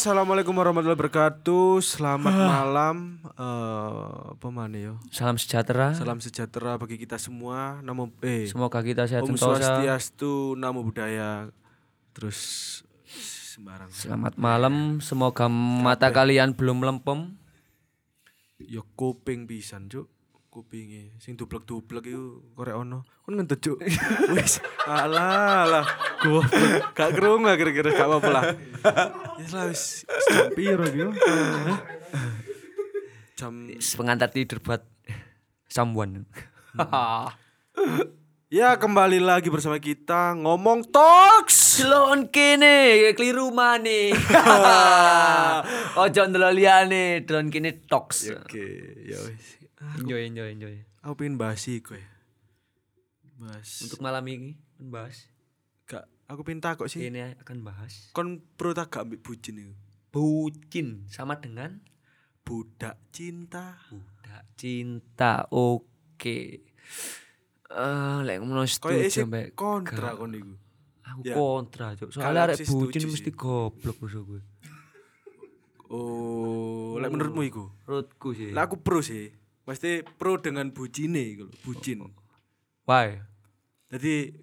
Assalamualaikum warahmatullahi wabarakatuh. Selamat malam. Eh, apa mana yo? Salam sejahtera. Salam sejahtera bagi kita semua. Namo eh Semoga kita sehat Om sentosa. Swastiastu, Namo Buddhaya. Terus sembarang. Selamat malam. Semoga mata kalian belum melempem. Yo kuping pisan, Cuk. Kupinge sing dublek-dublek iku korek ono. Kon ngentut, Cuk. Wis, alah alah. Goblok. Gak krungu kira-kira gak apa-apa lah. Ya lah wis jam piro iki? Jam Pengantar tidur buat someone. Ya kembali lagi bersama kita ngomong talks. Celon kene keliru mane. Ojo ndelok liyane, drone kene toks. Oke, ya wis. Enjoy enjoy enjoy. Aku pengen bahas iku ya. Bahas. Untuk malam ini membahas gak aku pengen takut sih. ini akan bahas Kon pro tak gak ambek bucin itu. bucin sama dengan Budak cinta. budak cinta. Oke. Eh, lek ngono Kayak setuju mbek kontra kon iku. Aku Ya. kontra. Kalau Soalnya arek sih bucin mesti sih. goblok musuh gue. Oh, lek menurutmu iku? Menurutku sih. Lah aku pro sih. Pasti pro dengan bucine iku lho, bucin. Why? Jadi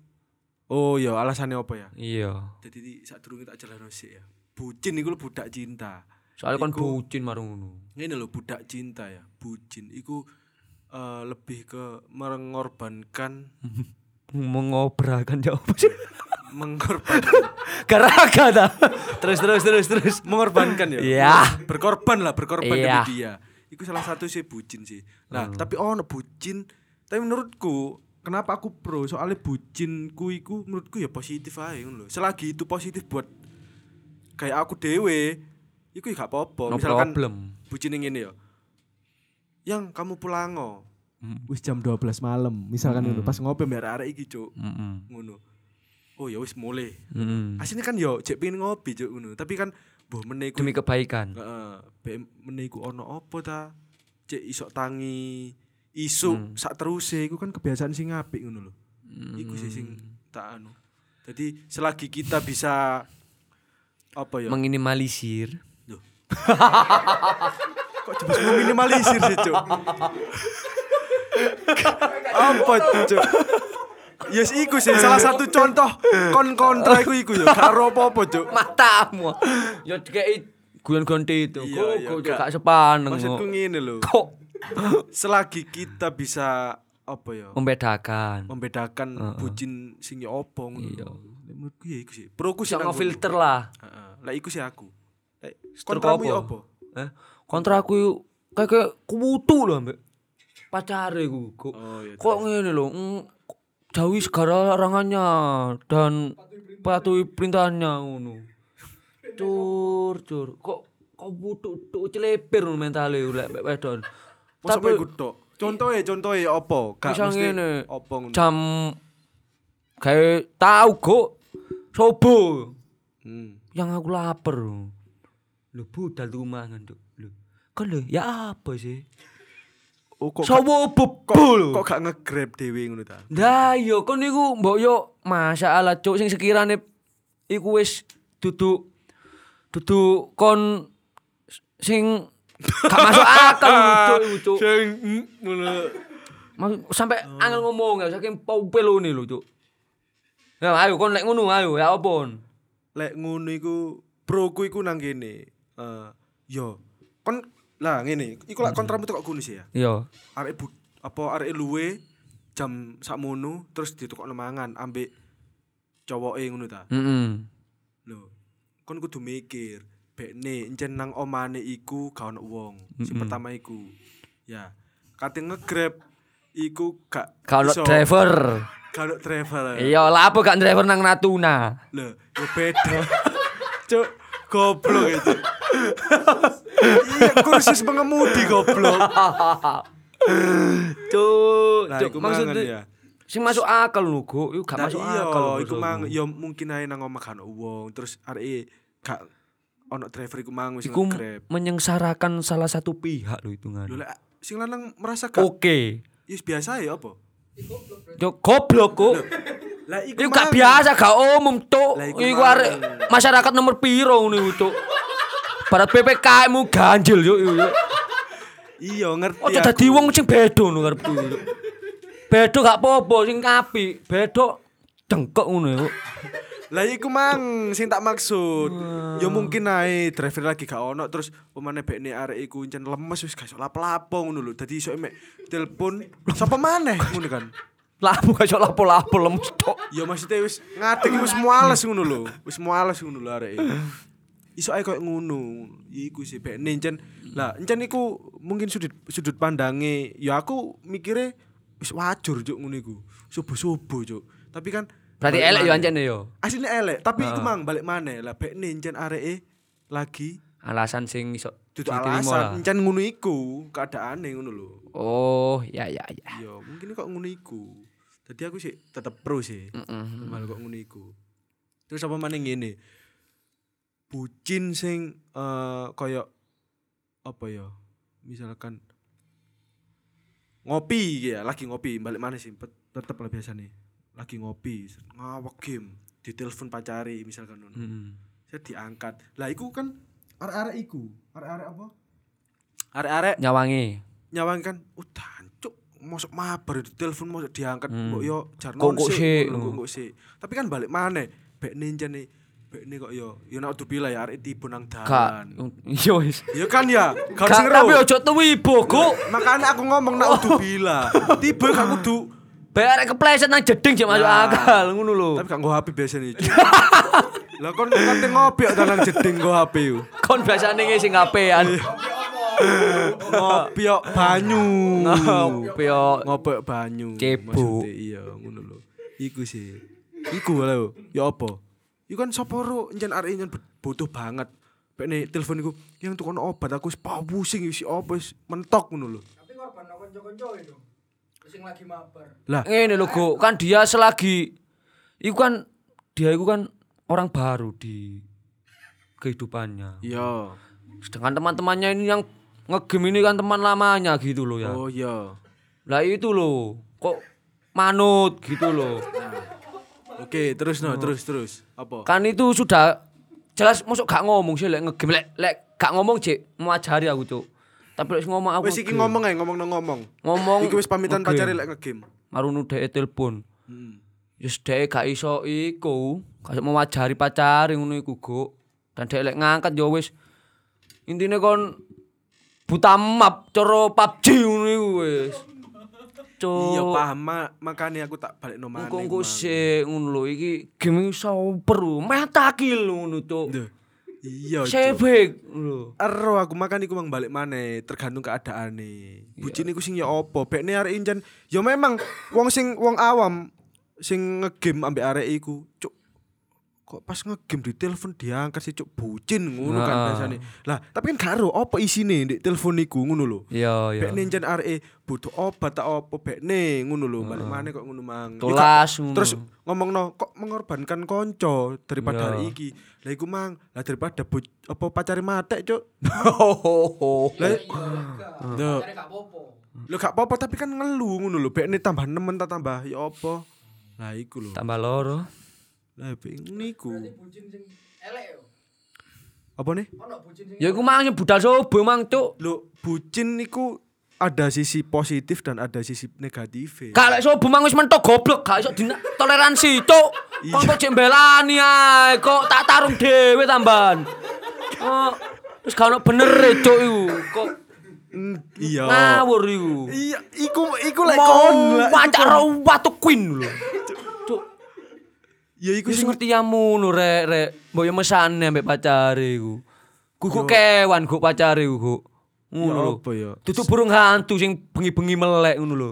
oh ya alasannya apa ya? Iya. Jadi saat durunge tak jelasno sih ya. Bucin iku lho budak cinta. Soalnya kan bucin marung ngono. Ini loh budak cinta ya, bucin. Iku eh, lebih ke mengorbankan, Mengobrakan ya apa sih? mengorbankan, Garaga ta. Terus terus terus terus. mengorbankan ya. Iya. Berkorban lah, berkorban Iya. demi dia. Iku salah satu sih bucin sih. Nah, tapi ono bucin. Tapi menurutku kenapa aku pro? Soalnya bucinku iku menurutku ya positif aja ngono lho. Selagi itu positif buat kayak aku dewe, iku ya gak apa-apa. No Misalkan problem. bucin yang ini ya. Yang kamu pulango. Mm. Wis jam 12 malam. Misalkan ngono pas ngopi mbak arek iki, Cuk. Mm-mm. Ngono. Oh ya wis mulai. Aslinya kan yo cek pengen ngopi, Cuk ngono. Tapi kan mbah meneh iku Demi kebaikan. Heeh, BM meneh iku ono apa ta? Cek isok tangi isu sak teruse iku kan kebiasaan sing apik ngono lho. Iku sih sing tak anu. Jadi selagi kita bisa apa ya? Meminimalisir. Loh. Kok coba meminimalisir sih, Cuk? apa, Cuk? Yes, iku sih salah satu contoh kon kontra iku iku ya. Karo apa-apa, Cuk. Matamu. Ya dikei guyon ganti itu. Iya, Kok iya, gak. sepaneng. Maksudku ngene lho. Kok Selagi kita bisa apa ya? membedakan. membedakan bucin sing ya opo. Iya. Menurutku ya iku sih. Sih Bisa nang ngono. ngefilter lah. Heeh. Lah iku sih aku. Ya apa? apa? Eh, kontra aku kayak kayak loh ambek pacare ku. Kok, Oh iya. kok ngene loh. Jauhi segala larangannya dan patuhi perintahnya ngono. Cur, cur. Kok kok butuh tuh ngono mentale lek wedon. Tapi iku tok. Contohnya contohnya apa? Gak mesti apa ngono. jam kayak tahu kok sobo Hmm. yang aku lapar. Lu budal tuh mangan. Lu. Kan lu ya apa sih? Oh kok Sobo kok, bebol. kok gak nge-grab dhewe ngono ta? Dah yo kon niku mbok yo masalah cuk sing sekirane iku wis duduk duduk kon sing gak masuk akal cuk. Sing mm, ngono. Sampai angel ngomong ya saking paupel ini lho cuk. Ya ayo kon lek ngono ayo ya apa? Lek ngono iku proku iku nang kene. Eh yo kon lah ngene, iku lak kontramu tok ngono sih ya. Iya. arek apa arek luwe jam sakmono terus ditukokno mangan ambek cowoke ngono ta. Heeh. Lho, kon kudu mikir, bekne encen nang omane iku gak ono wong. Sing pertama iku. Ya, kate nge-grab iku gak Kalau iso- driver. gak ono driver. Iya, lah apa gak driver nang Natuna? Lho, yo beda. Cuk, goblok itu. Iya, kursus pengemudi goblok. Cuk, Nah, cuk maksudnya ya. sing masuk akal lho, Go. Iku gak Nah, masuk iya, akal. iku mang ya mungkin ae nang omah gak ono wong, terus arek gak ono driver iku mang wis nge-grab. menyengsarakan salah satu pihak lho hitungan. Lho sing lanang merasa gak Oke. Yes biasa ya apa? Yo goblok kok. Lah Iku gak biasa, gak umum, Cuk. Iku arek masyarakat nomor piro ngono iku, Cuk. Barat PPKM mu ganjil yo. Iya ngerti. Ojo aku. dadi wong sing beda ngono karepku. yo. Beda gak apa-apa sing apik, beda dengkek ngono yo. Lah iku mang sing tak maksud. Ya mungkin ae driver lagi gak ono terus pemane bekne arek iku encen lemes wis gak iso lapo-lapo ngono lho. Dadi iso emek telepon sapa maneh ngono kan. Lapo gak iso lapo-lapo lemes tok. Ya maksudnya wis ngadeg wis muales ngono lho. Wis muales ngono lho arek. Iso ae koyo ngono. Iku sih bekne encen. Lah encen iku mungkin sudut sudut pandange ya aku mikire wis wajur juk ngono iku. Subuh-subuh juk. Tapi kan Berarti elek yo ancene yo. Aslinya elek, tapi iku mang balik mana lah bekne encen areke lagi Alasan sing iso Dudu diterima alasan encen ngono iku, keadaane ngono lho. Oh, ya ya ya. Iya, mungkin kok ngono iku. Jadi aku sih tetep pro sih. Heeh. Malah kok ngono iku. Terus apa maneh ngene? Bucin sing eh koyo apa ya? Misalkan ngopi ya, lagi ngopi, balik mana sih? Tetep lah biasa nih. Lagi ngopi, ngawak game, ditelepon pacari misalkan ngono. Heeh. Saya diangkat. Lah iku kan arek-arek iku, arek-arek apa? Arek-arek Nyawangi. nyawang kan, oh tancuk, mosok mabar di telepon mosok diangkat, Hmm. yo jarno Kok- kok. Tapi kan balik mana? Bek ninja nih, nih kok yo, yo nak bila ya arek tipu nang dalan. Yo wis. Ya kan ya, gak Gak, sing tapi ojo tuwibo, Gu. Makanya aku ngomong nak bila. Tiba gak kudu Bayar kepleset nang jeding jek masuk akal ngono lho. tapi gak nggo HP biasa nih. Lah kon kate ngopi kok dalang jeding nggo HP yo. Kon biasane ngisi ngapean. Ngopi yo banyu. Ngopi yo. ngopi banyu maksudnya iya ngono lho iku sih iku lho ya apa iku kan sapa ro njen arek njen butuh banget Bekne telepon iku yang tukon obat aku wis pusing wis apa wis mentok ngono lho Tapi korban konco-konco itu. Sing lagi mabar. lah Ngene lho, Gu. Kan dia selagi iku kan dia iku kan orang baru di kehidupannya. iya Sedangkan teman-temannya ini yang ngegame ini kan teman lamanya gitu loh ya. oh iya Lah itu loh, kok manut gitu loh. Oke terus no terus terus apa Kan itu sudah jelas masuk gak ngomong sih lek ngegame lek lek gak ngomong cek mau ajari aku cuk. Tapi lek ngomong aku wis iki ngomong ae ngomong nang ngomong ngomong iki wis pamitan pacare lek ngegame Marunu dhek telepon. hmm. Yus dhek gak iso iku, gak iso mewajari pacare ngono iku, Guk. Dan dhek lek ngangkat ya wis intine kon buta map cara PUBG ngono iku wis. Cuk. iya paham ma makanya aku tak balik no maneh Engko engko sik ngono lho iki game super lho. Meta kill ngono cuk. Iya. Sebek lho. Ero aku makan iku mang balik maneh tergantung keadaane. Bucin iku sing ya apa? Bekne arek injen ya memang wong sing wong awam sing ngegame ambek arek iku, cuk kok pas ngegame di telepon diangkat sih cuk bucin ngono kan biasane. Lah, tapi kan karo apa isine di telepon iku ngono lho. Iya iya. Bekne injen arek butuh obat tak apa bekne ngono lho. Balik maneh kok ngono mang. Ya, Tulas kok- ngono. Terus ngomongno kok mengorbankan konco daripada Iya. hari iki. Lah iku mang, lah daripada bu- apa pacare matek cuk. Lah Duh. Cari gak popo. Lho gak apa-apa tapi kan ngeluh ngono lho. Bekne tambah nemen tak tambah ya apa. Lah iku lho. Tambah loro. Lah bek niku. Apa nih? Ya iku mang budal sobo mang cuk. Lho bucin niku ada sisi positif dan ada sisi negatif. Lek sobo mang wis mentok goblok, gak iso dina- toleransi cuk. Kok kok cek mbelani ae, kok tak tarung dhewe tambahan. Oh, wis gak ono bener e cuk iku. Kok iya. ngawur iku. Iya, iku iku lek kon. Macak watu queen lho. Cuk, Ya iku sing ngerti yamu lho rek rek. Mbok yo mesane ambek pacare iku. Guguk kewan guk pacare guk. Ngono Ya lho. apa ya? Duduk burung hantu sing bengi-bengi melek ngono lho.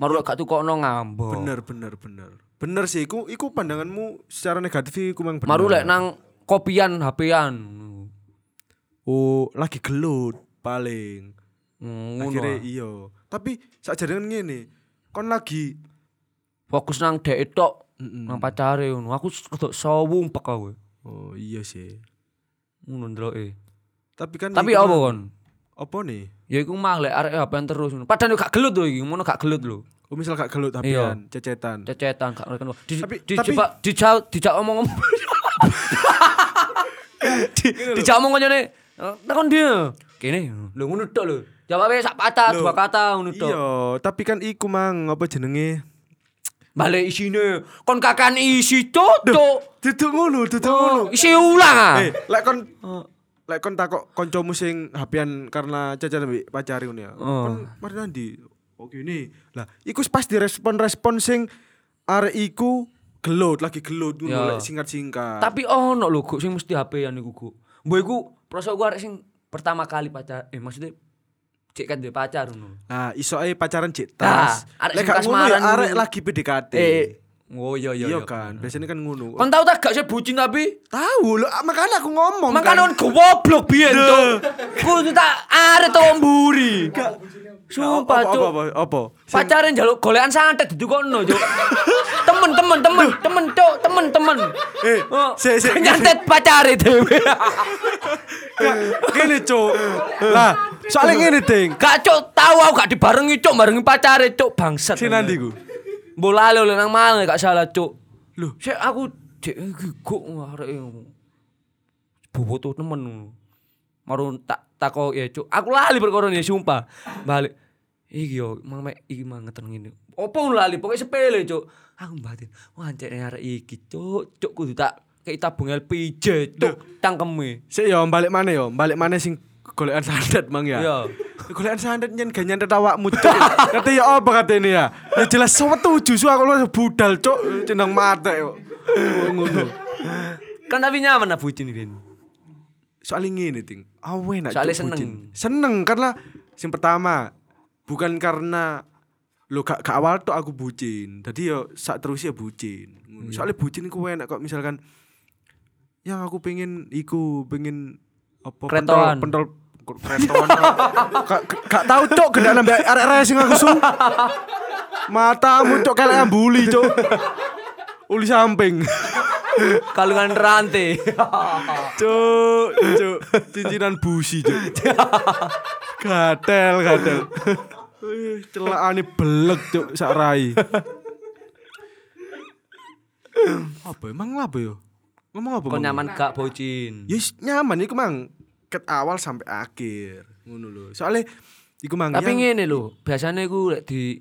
Maru lek gak tukokno ngambok. bener bener bener. Bener sih iku iku pandanganmu secara negatif iku mang bener. Maru lek nang kopian HP-an. Oh, lagi gelut paling. Hmm, Akhirnya ngono. iya. Tapi sakjane ngene. Kon lagi Fokus nang dek tok, Mm-mm. nang pacare ngono. Aku rada sawumpek aku. Oh, iya sih. Ngono ndeloke. Tapi kan Tapi apa mang- kon? Apa nih? Ya iku mah lek arek HP-an terus ngono. Padahal gak gelut lho iki, ngono gak gelut lho. Oh, misal gak gelut Iya. HP-an, cecetan. Cecetan gak ngerti. Di Tapi- di tapi- dijak dijak omong-omong. Di dijak omong kancane, "Eh, "Takon dia." Kene, lho ngono tok lho. Jawabe sak patah dua kata ngono tok. Iya, tapi kan iku mang apa jenenge? Balik isine kon kakan isi cuk. Duduk ngono, duduk ngono. Oh, isi ulang ah. Eh, lek kon lek kon takok kancamu sing hapian karena cacat ambek pacare ngono ya. Oh. Kon mari nandi? Oh gini. Lah, iku pas direspon-respon sing arek iku gelut, lagi gelut ngono Ya. lek singkat-singkat. Tapi ono lho Guk sing mesti HP-an iku Guk. Mbok iku proses gua arek sing pertama kali pacar eh maksudnya cek kan dia pacar ngono. Nah, iso ae pacaran cek Nah, tas. arek Lek ngono ya arek lagi PDKT. Eh, oh iya iya. Iya iya. kan, biasanya kan ngono. Kon tahu tak gak sih bucin tapi Tahu lo, makanya aku ngomong Makanya kan. kon goblok biyen tuh. Kudu tak arek to mburi. Sumpah cuk. apa, apa, Pacare njaluk golekan santet ditukono cuk. Temen temen temen temen cuk, temen temen. Eh, Oh, sik, sik, nyantet pacare dhewe. Gini cuk. Lah, soalnya ngene ding. Gak cuk, tahu aku gak dibarengi cuk, barengi pacare cuk bangsat. Sing nandi Bola lho nang Malang gak salah cuk. Loh, sik aku cek giguk arek boboto temen. Maru tak tako ya cuk. Aku lali perkara ini sumpah. Balik. Iki yo mang mek iki mang ngeten ngene. Opo lali pokoke sepele cuk. Aku batin. Wah cek arek iki cuk, cuk kudu tak kayak tabung LPG cuk tangkeme. Sik yo balik mana yo, balik mana sing golekan sandet mang ya. Iya. Golekan sandet nyen gak nyantet awakmu. Kata ya apa kata ini ya? Ya jelas sewetu justru aku lu budal cuk, cenang mata yo. Ngono. Kan tapi nyaman lah bucin ini. Soalnya ngene ting. Awe nak Soalnya seneng. Seneng karena sing pertama bukan karena lo gak, gak awal tuh aku bucin. Jadi yo sak terus ya bucin. Ngono. Soalnya bucin iku enak kok misalkan yang aku pengen iku pengen apa Kretoan. pentol pentol kretoan gak, tahu cok gak nambah arek racing aku su matamu cok kayak ambuli cok uli samping. Kalungan rantai. cok cok cincinan busi cok gatel gatel. Celakane belek cok sak rai. Apa emang apa yo ngomong apa Kok nyaman gak bucin? Yes, nyaman iku mang ket awal sampai akhir ngono lho. Soalnya iku mang Tapi ngene lho, biasanya iku lek di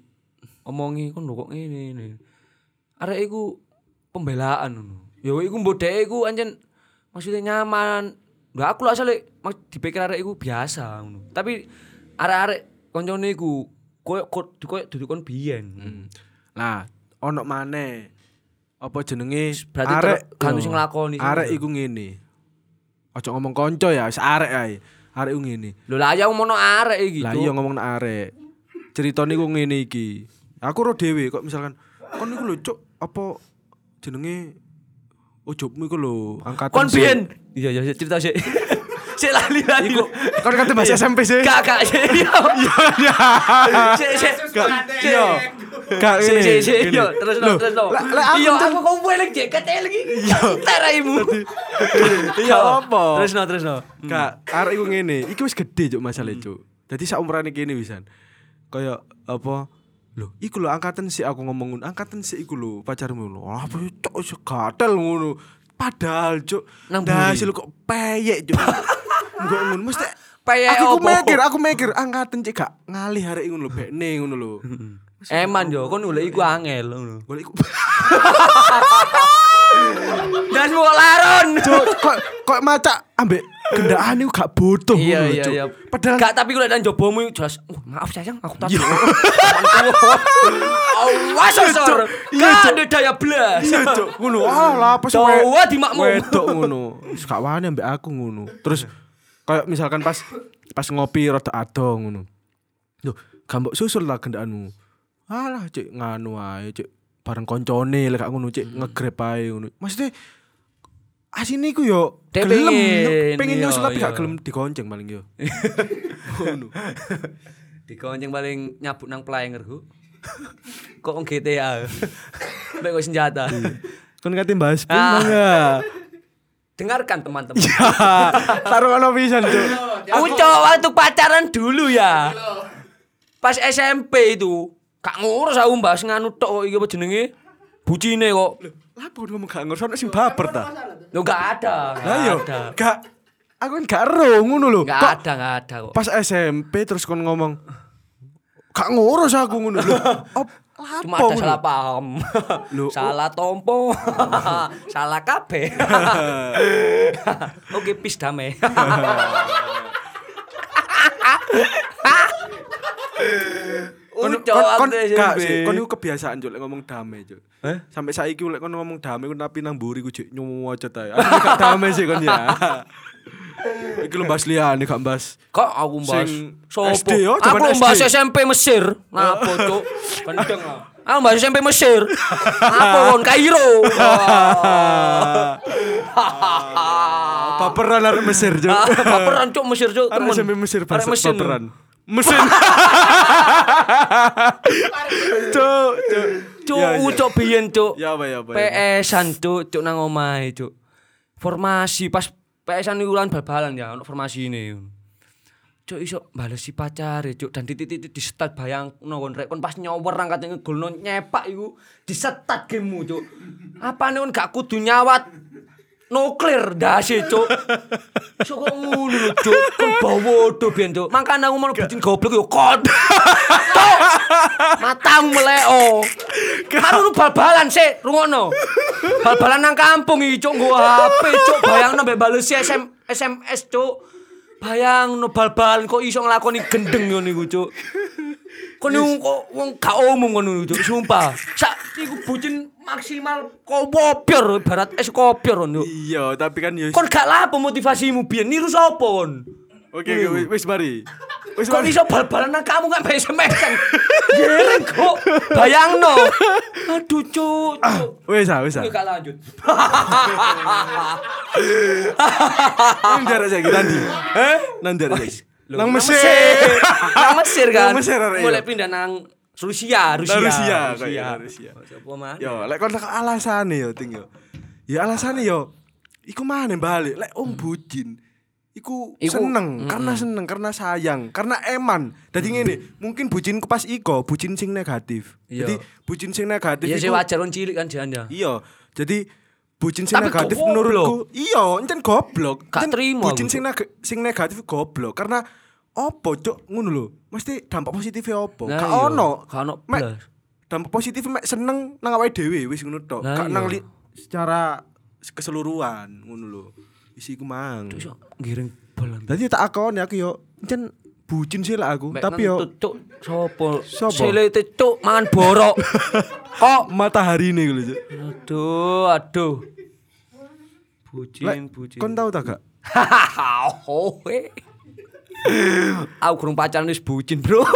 omongi kon lho kok ngene ngene. Arek iku pembelaan ngono. Ya iku mbodeke iku anjen maksudnya nyaman. Lah aku asale mak- dipikir arek iku biasa ngono. Tapi arek-arek koncone iku koyo koyo koyo dudu kon biyen. Hmm. Lah, ono maneh apa jenenge Berarti arek yo, sing nglakoni Arek iku ngene. Ojo ngomong konco ya, wis arek ae. Arek iku ngene. Lho lah ya ngono arek iki. Lah iya ngomong arek. Ceritane iku ngene iki. Aku ro dhewe kok misalkan kon iku lho cuk apa jenenge ujubmu iku lho angkatan Kon biyen. Iya iya cerita sik. Sik lali lali. Iku kon kate bahasa SMP sih. Sik. Iya. Iya. Sik sik. Iya. Si ngene. si si ngene. yo terus no terus lah- lah aku Iya kau boleh jaket lagi. Taraimu. Iya apa? Terus no terus no. Kak, arek iku ngene. Iki wis gede cuk masalah cuk. Dadi sak umurane kene wisan. Kayak apa? Loh, iku lho angkatan sih aku ngomong ngono. Angkatan sih iku lho pacarmu lho. Apa ya, cuk iso gatel ngono. Padahal cuk, buri. lu kok peyek cuk. Enggak ngono mesti Peyek aku opo? mikir, aku mikir angkatan cik gak ngalih arek ngono lho, bekne ngono lho. Eman yo kon golek iku angel ngono. Golek iku Dan mau laron. Cuk, kok kok maca ambek gendaan iku gak butuh Iya iya iya. Padahal gak tapi kalau dan jobomu jelas. "Oh, maaf sayang aku tadi. Awas sor. Iya, Gak ada daya belas. Iya, Cuk. Ngono. Ah, lah apa sih Cowok di makmum. Wedok ngono. Wis gak wani ambek aku ngono. Terus kayak misalkan pas pas ngopi rada ado ngono. Loh, gambok susul lah gendaanmu. Alah, Cik, nganu ae, Cik. Bareng koncone lek ngono, Cik, ngegrab ae ngono. Maksudnya asine iku yo gelem, pengen, iya, nyusul tapi gak iya. gelem digonceng paling yo. Ngono. Dikonceng paling nyabut nang playengerku. Kok wong GTA. Mek kok senjata. Kon kate bahas pun Ah. Dengarkan teman-teman. Ya, taruh ono pisan, Cuk. Aku cowok waktu pacaran dulu ya. Pas SMP itu, gak ngurus aku mbahas nganu tok iki apa jenenge? Bucine kok. Lah apa ngomong gak ngerti ono sing baper ta? Lo gak ada. Lah yo Gak ada. gak aku kan gak ero ngono lho. Gak ada, gak ada kok. pas SMP terus kon ngomong gak ngurus aku ngono lho. Op, Cuma ada salah paham. Salah tompo. salah kabeh. Oke, pis damai. Kon kon gak sih, kon kebiasaan juk ngomong damai juk. Sampai saiki lek kon ngomong damai kon tapi nang mburi ku juk nyuwocet ae. Aku gak damai sih kon ya. Iki lho bahas liyane gak bahas. Kok aku bahas sopo? SD, oh, aku zaman bahas. SMP Mesir. Ngapa, Cuk? Kendeng ah. Aku bahas SMP Mesir. Apa kon Kairo? Baperan arek Mesir juk. Baperan cuk Mesir cuk. Arek temen. SMP Mesir mesin. baperan. Mesin. Cuk, cuk. Cuk, Ya, ya. cuk biyen cuk. Ya apa ya apa. ya. PS-an cuk, cuk nang omahe cuk. Formasi pas PS-an iku bal-balan ya, ono formasi ini. Cuk iso balesi pacare cuk dan titik-titik di start bayang kon rek pas nyower angkat ngegolno nyepak iku di start gamemu cuk. Apane kon gak kudu nyawat nuklir dasi cuk. Iso kok ngono lho cuk, kon bawa do biyen cuk. Aku mau bucin goblok yo kon. Cuk. Matamu meleo. Lu bal-balan sih, rungokno. Bal-balan nang kampung iki cuk nggo HP cuk, bayangno mbek balesi SM, SMS cuk. Bayangno bal-balan kok iso nglakoni gendeng ngono iku cuk. Niku kok wong gak omong ngono cuk, sumpah. Sak iku bucin maksimal kopior ibarat es kopior ngono. Iya, tapi kan ya Kon gak lapo motivasimu biyen niru sapa kon? Oke, oke, wis- wis mari. Wis Kok iso bal-balan nang kamu kan SMS-an. Yereng kok. Bayangno. Aduh cuk. cuk. Wis ah, wis ah. Lanjut. Nang jarak saiki nanti. Eh? Nang jarak saiki. Nang Nang Mesir. Nang Mesir kan. Nang Mesir, arek, Mulai iya. pindah nang Rusia, Rusia. Nang Rusia, kayak Rusia. Siapa mah? Yo, lek kon alasane yo ting yo. Ya alasane yo iku mana balik lek om bucin. Iku, Iku- seneng, karena seneng, karena sayang, karena eman. Dadi ngene, mungkin bucinku pas iko, bucin sing negatif. Iya. Jadi bucin sing negatif Iya sih wajar kon cilik kan janda. Iya. Jadi bucin sing Tapi negatif goblok. menurutku iya encen goblok. Gak Encen terima Bucin aku, sing neg- sing negatif goblok karena opo cuk ngono lho. Mesti dampak positifnya opo? Nah, Gak iya. ono. Gak ono Mek, blas. dampak positif mek seneng nang awake dhewe wis ngono tok. Nah, Gak iya. nang li- secara keseluruhan ngono lho. Isi ku mang. Iso ngiring bola. Dadi tak akoni aku yo encen bucin sih lah aku, Mek tapi yo cuk sopo? Sopo? Silete cuk mangan borok. Kok matahari ini cuk. aduh aduh. Bucin, Lek, bucin. kon tau tak gak? oh. Aku kurang pacaran wis bucin, Bro.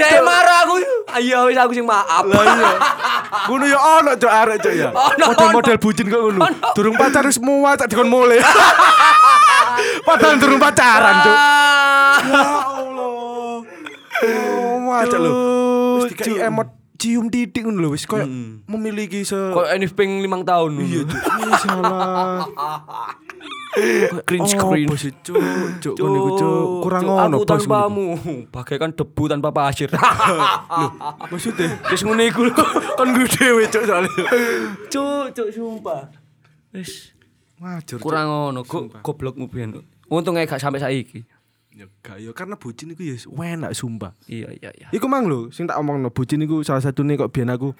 Dek marah aku. Ayo wis aku sing maaf. Lah iya. Ngono yo ono cuk arek cuk ya. Model-model bucin kok ngono. Durung pacar wis muat tak dikon mule. Padahal durung pacaran cuk. Ya Allah. Oh, macet lho. Wis dikai emot cium titik ngono lho wis koyo memiliki se Kok anything 5 tahun. Iya cuk. Iya salah. Oh, screen. bos cuk, cuk ngono iku cuk. Kurang bos. ngono iku. tanpamu bagaikan debu tanpa pasir. Maksudnya Wis ngene iku lho. kon gue dhewe cuk soalnya. Cuk, cuk sumpah. Wis. Cuk. kurang ngono, go, goblokmu biyen. Untung ae gak sampai saiki. Ya gak yo karena bucin iku ya enak sumpah. Iya, iya, iya. Iku mang lho, sing tak omongno bucin iku salah satu nih kok biyen aku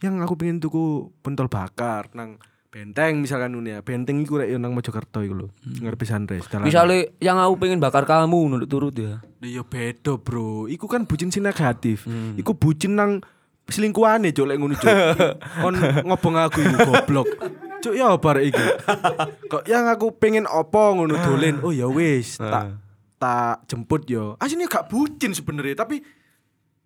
yang aku pengen tuku pentol bakar nang benteng misalkan ngono ya. Benteng iku rek yo nang Mojokerto iku lho. Ngarepe sunrise. dalan. Misalnya yang aku pengen bakar kamu nunduk turut ya. Yo beda, Bro. Iku kan bucin sing negatif. Iku bucin nang selingkuhane cuk lek ngono cuk. Kon ngobong aku iku goblok. Cuk ya apa rek iki? Kok yang aku pengen opo ngono dolen. Oh ya wis, tak tak jemput yo. Asline gak bucin sebenarnya, tapi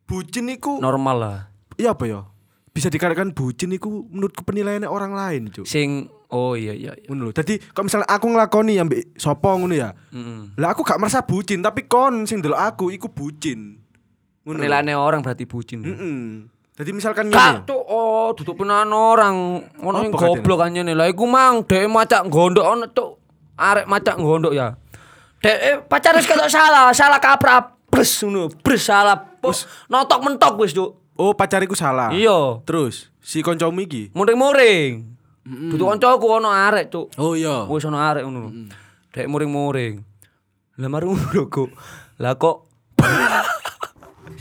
bucin iku Normal lah. Iya apa ya? Bisa dikatakan bucin iku menurutku penilaiannya orang lain, Cuk. Sing oh iya iya iya. Ngono lho. Dadi kalau misalnya aku nglakoni ambek sapa ngono ya. Mm. Lah aku gak merasa bucin, tapi kon sing delok aku iku bucin. Ngono. Penilaiannya orang berarti bucin. Heeh. Jadi misalkan ngene. tuh oh duduk penahan orang. Ono sing Apa goblok kan nih. Lah iku mang dhek macak gondok ono tuh arek macak gondok ya. Dek eh, pacar wis ketok salah, salah kaprah bres ngono, bres salah. Pos notok mentok wis, Cuk. Oh, pacariku salah. Iya. Terus si koncomu iki. Muring-muring. Dudu kancaku ono arek, Cuk. Oh iya. Wis ono arek ngono. Dek muring-muring. Lah mari ngono kok. Lah kok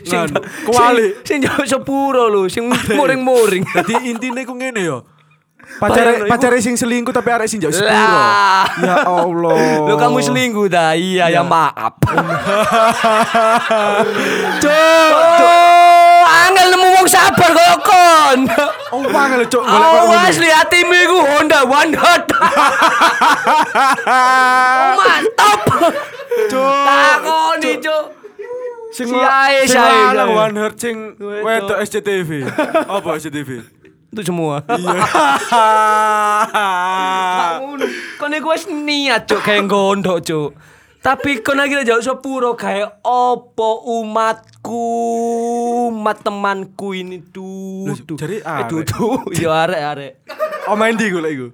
Ngan, kewalik. Sing jauh sepuro lho, sing muring-muring. Jadi intine ku ngene yo. Iku- pacare sing selingkuh tapi arek sing jauh sepuro. Ya Allah. Lo kamu selingkuh dah. Iya, ya maaf. Cuk, angel nemu wong sabar koyo kon. Oh, wangel cuk golek kok Oh, asli hatimu iku Honda One Hot. Oh, mantap. Cuk. Takoni, Cuk. Sing Si la- ae, sing lanang one heart sing wedok SCTV. Apa SCTV? Itu semua. Iya. ngono. Kon iku wis niat cuk kayak gondok cuk. Tapi kon lagi jauh sepuro kayak opo umatku, umat temanku ini tuh. Jadi eh, arek. tuh. Ya arek arek. Oh main di gue iku.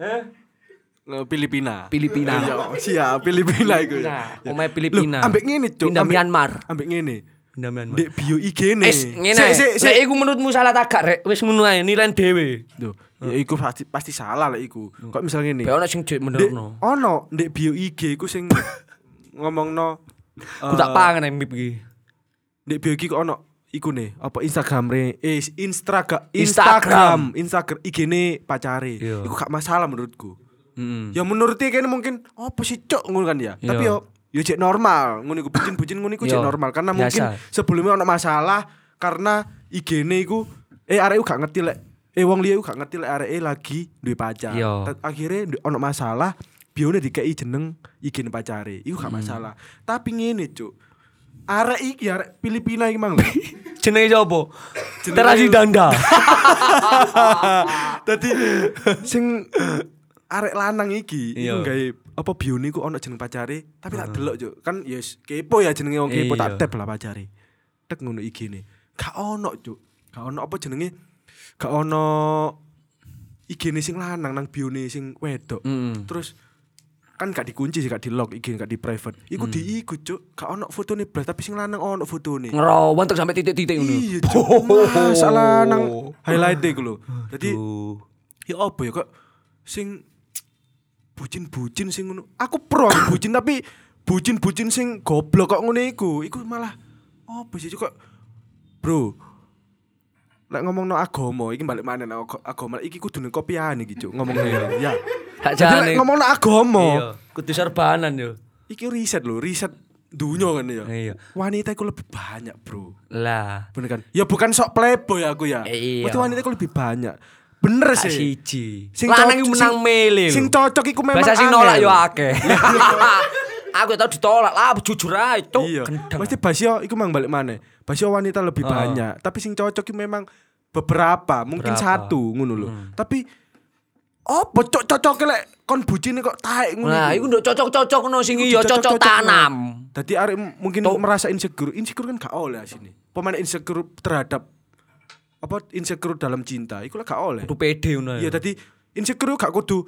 Nge- Filipina. Filipina. Iya, siap Filipina iku. Nah, omae Filipina. Loh, Ambek ngene, Cuk. Pindah Ambek- Myanmar. Ambek ngene. Pindah Myanmar. Dek bio IG ne. Wis ngene. Sik. Lek iku menurutmu salah tagak rek, wis ngono ae nilai dhewe. Duh, ya iku pasti pasti salah lah iku. Kok misalnya ngene. Kayak ono sing benerno. ono ndek bio IG iku sing ngomongno Ku tak pangan ae mip iki. Ndek bio IG kok ono iku nih, apa Instagram re, eh Instagram Instagram. Instagram, Instagram IG-ne pacare. Iya. Iku gak masalah menurutku. Heeh. Ya menurut dia kan mungkin apa sih cok ngono kan ya. Iya. Tapi yo yo cek normal, ngono iku bucin-bucin ngono iku cek normal karena biasa. mungkin sebelumnya ono masalah karena IG-ne iku eh arek gak ngerti lek eh wong liya gak ngerti lek arek lagi duwe pacar. Ta- Akhirnya ono masalah bione dikei jeneng IG-ne pacare. Iku gak masalah. Tapi ngene cuk. Arek iki arek Filipina iki mang. Jenenge sapa? Terasi Danda. Dadi sing arek lanang iki Iya. iku gawe apa bione iku ono jeneng pacare, tapi tak delok juk. Kan yes kepo ya jenenge wong kepo tak Iya. tap lah pacare. Tek ngono IG-ne. Gak ono juk. Gak ono apa jenenge? Gak ono IG-ne sing lanang nang bione sing wedok. Heeh. Terus kan gak dikunci sih, gak di lock IG gak di private. Iku diiku juk. Gak ono fotone blas tapi sing lanang ono fotone. Ngerawan tek sampai titik-titik ngono. Iya, Cuk. Masalah nang highlight iku lho. Tuh. ya apa ya kok sing bucin-bucin sing ngono. Aku pro aku bucin tapi bucin-bucin sing goblok kok ngono iku. Iku malah apa sih kok Bro. Lek ngomong no agama, iki balik mana no agama iki kudu ning kopian iki cuk ngomong ngene. Ya. Jadi jane. ngomong no agama, Iya, kudu serbanan yo. iki riset lho, riset dunia kan ya. Iya. Wanita iku lebih banyak, Bro. Lah, Bener kan? Ya bukan sok playboy aku ya. Iya. Wanita iku lebih banyak. Bener sih. siji. Sing Lanang iku menang sing- mele. Sing cocok iku memang Biasa sing nolak yo akeh. Aku tau ditolak lah, jujur ae, cuk. Iya. Mesti basio iku mang balik mana? Basio wanita lebih Oh. banyak, tapi sing cocok iku memang beberapa, mungkin Beberapa. satu ngono lho. Tapi apa cocok cocok lek kon bucine kok taek ngono. Nah, iku nduk cocok-cocok no sing iya cocok tanam. Tadi arek mungkin merasa insecure. Insecure kan gak oleh sini. Pemain insecure terhadap apa insecure dalam cinta, iku lah gak oleh. Kudu pede ngono. Iya tadi insecure gak kudu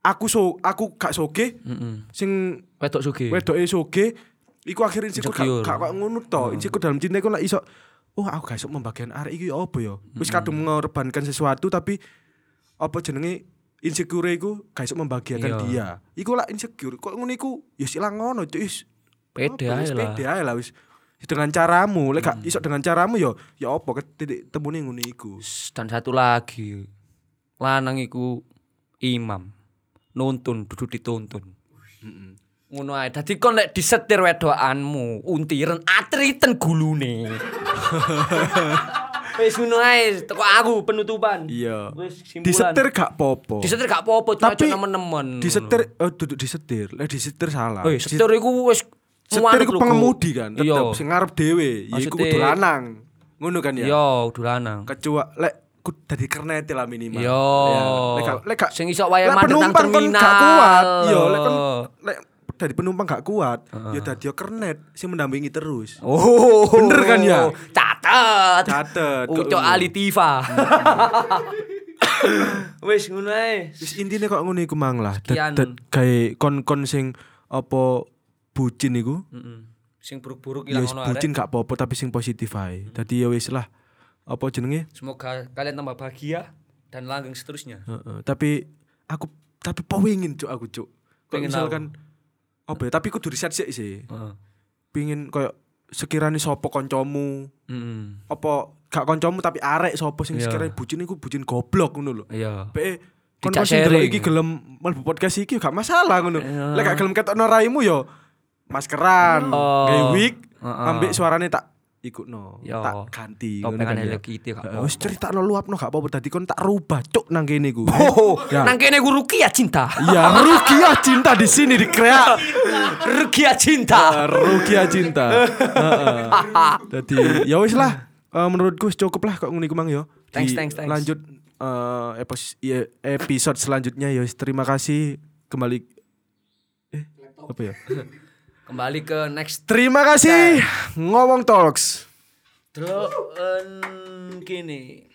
aku so aku gak soge Heeh. sing Wedok sugih. wedoke soge iku akhirnya insecure gak gak kok ngono to. Insecure dalam cinta iku lah iso oh aku gak iso membagian arek iki ya apa ya. Wis kadung mengorbankan sesuatu tapi apa jenenge insecure iku gak iso membahagiakan Iya. dia. Iku lah insecure. Kok ngono iku ya silang ngono cuy. Pede apa, ae lah. Pede ae lah wis. Dengan caramu, lek gak iso dengan caramu ya ya apa ket titik temune ngono iku. Dan satu lagi. Lanang iku imam. Nuntun, duduk dituntun. Ngono ae. Dadi kon lek disetir wedokanmu, untiren atriten gulune. Wis ngono ae, teko aku penutupan. Iya. Wis. Disetir gak popo. Disetir gak apa-apa, Tapi nemen-nemen. Disetir oh duduk disetir. Lek disetir salah. Oh, setir iku wis Setir iku lho, pengemudi kan, Iya. tetep sing ngarep dhewe, ya iku kudu lanang. Ngono kan ya. Iya, udah lanang. Kecuali lek kudu dadi kernet lah minimal. Iya. Ya, Lek lek Sing iso lek mandek nang terminal. gak kuat. Iya, lek kon lek dari penumpang gak kuat, ya dadi kernet sing mendampingi terus. Oh, Bener kan ya? Catet. Catet. Ucok ngono. Ali Tifa. Wis ngono ae. Wis intine kok ngono iku mang lah. Gawe kon-kon sing apa bucin iku. Heeh. sing buruk-buruk Ya ilang ono bucin gak apa-apa tapi sing positif ae. Dadi ya wis lah. Apa jenenge? Semoga kalian tambah bahagia dan langgeng seterusnya. Heeh, tapi aku tapi pengin cuk aku cuk. Pengen misalkan apa ya? Tapi kudu riset sih sih. Heeh. Pingin koyo sekiranya sopo koncomu Mm. apa gak koncomu tapi arek sopo sing Iya. sekiranya bucin iku bucin goblok ngono lho. Iya. Be kon ndelok sharing. iki gelem mlebu podcast iki gak masalah ngono. Iya. Lek gak gelem ketokno raimu yo maskeran, Oh. gawe wig, Heeh. ambek suarane tak ikutno, Yo. tak ganti Topengan kan ya. Hello Kitty gak Heeh, Wis critakno luapno gak apa-apa dadi kon tak rubah cuk nang kene iku. Oh, Ya. nang kene ku Rukia cinta. Ya rugi ya cinta di sini dikreat. Rukia cinta. Rugi ya cinta. Jadi ya wis lah. Eh, menurutku cukup lah kok ngene iku mang yo. Thanks, Di- thanks, thanks. Lanjut iya, episode selanjutnya ya wis. terima kasih kembali eh apa ya? Kembali ke next Terima kasih ngomong talks. En kene.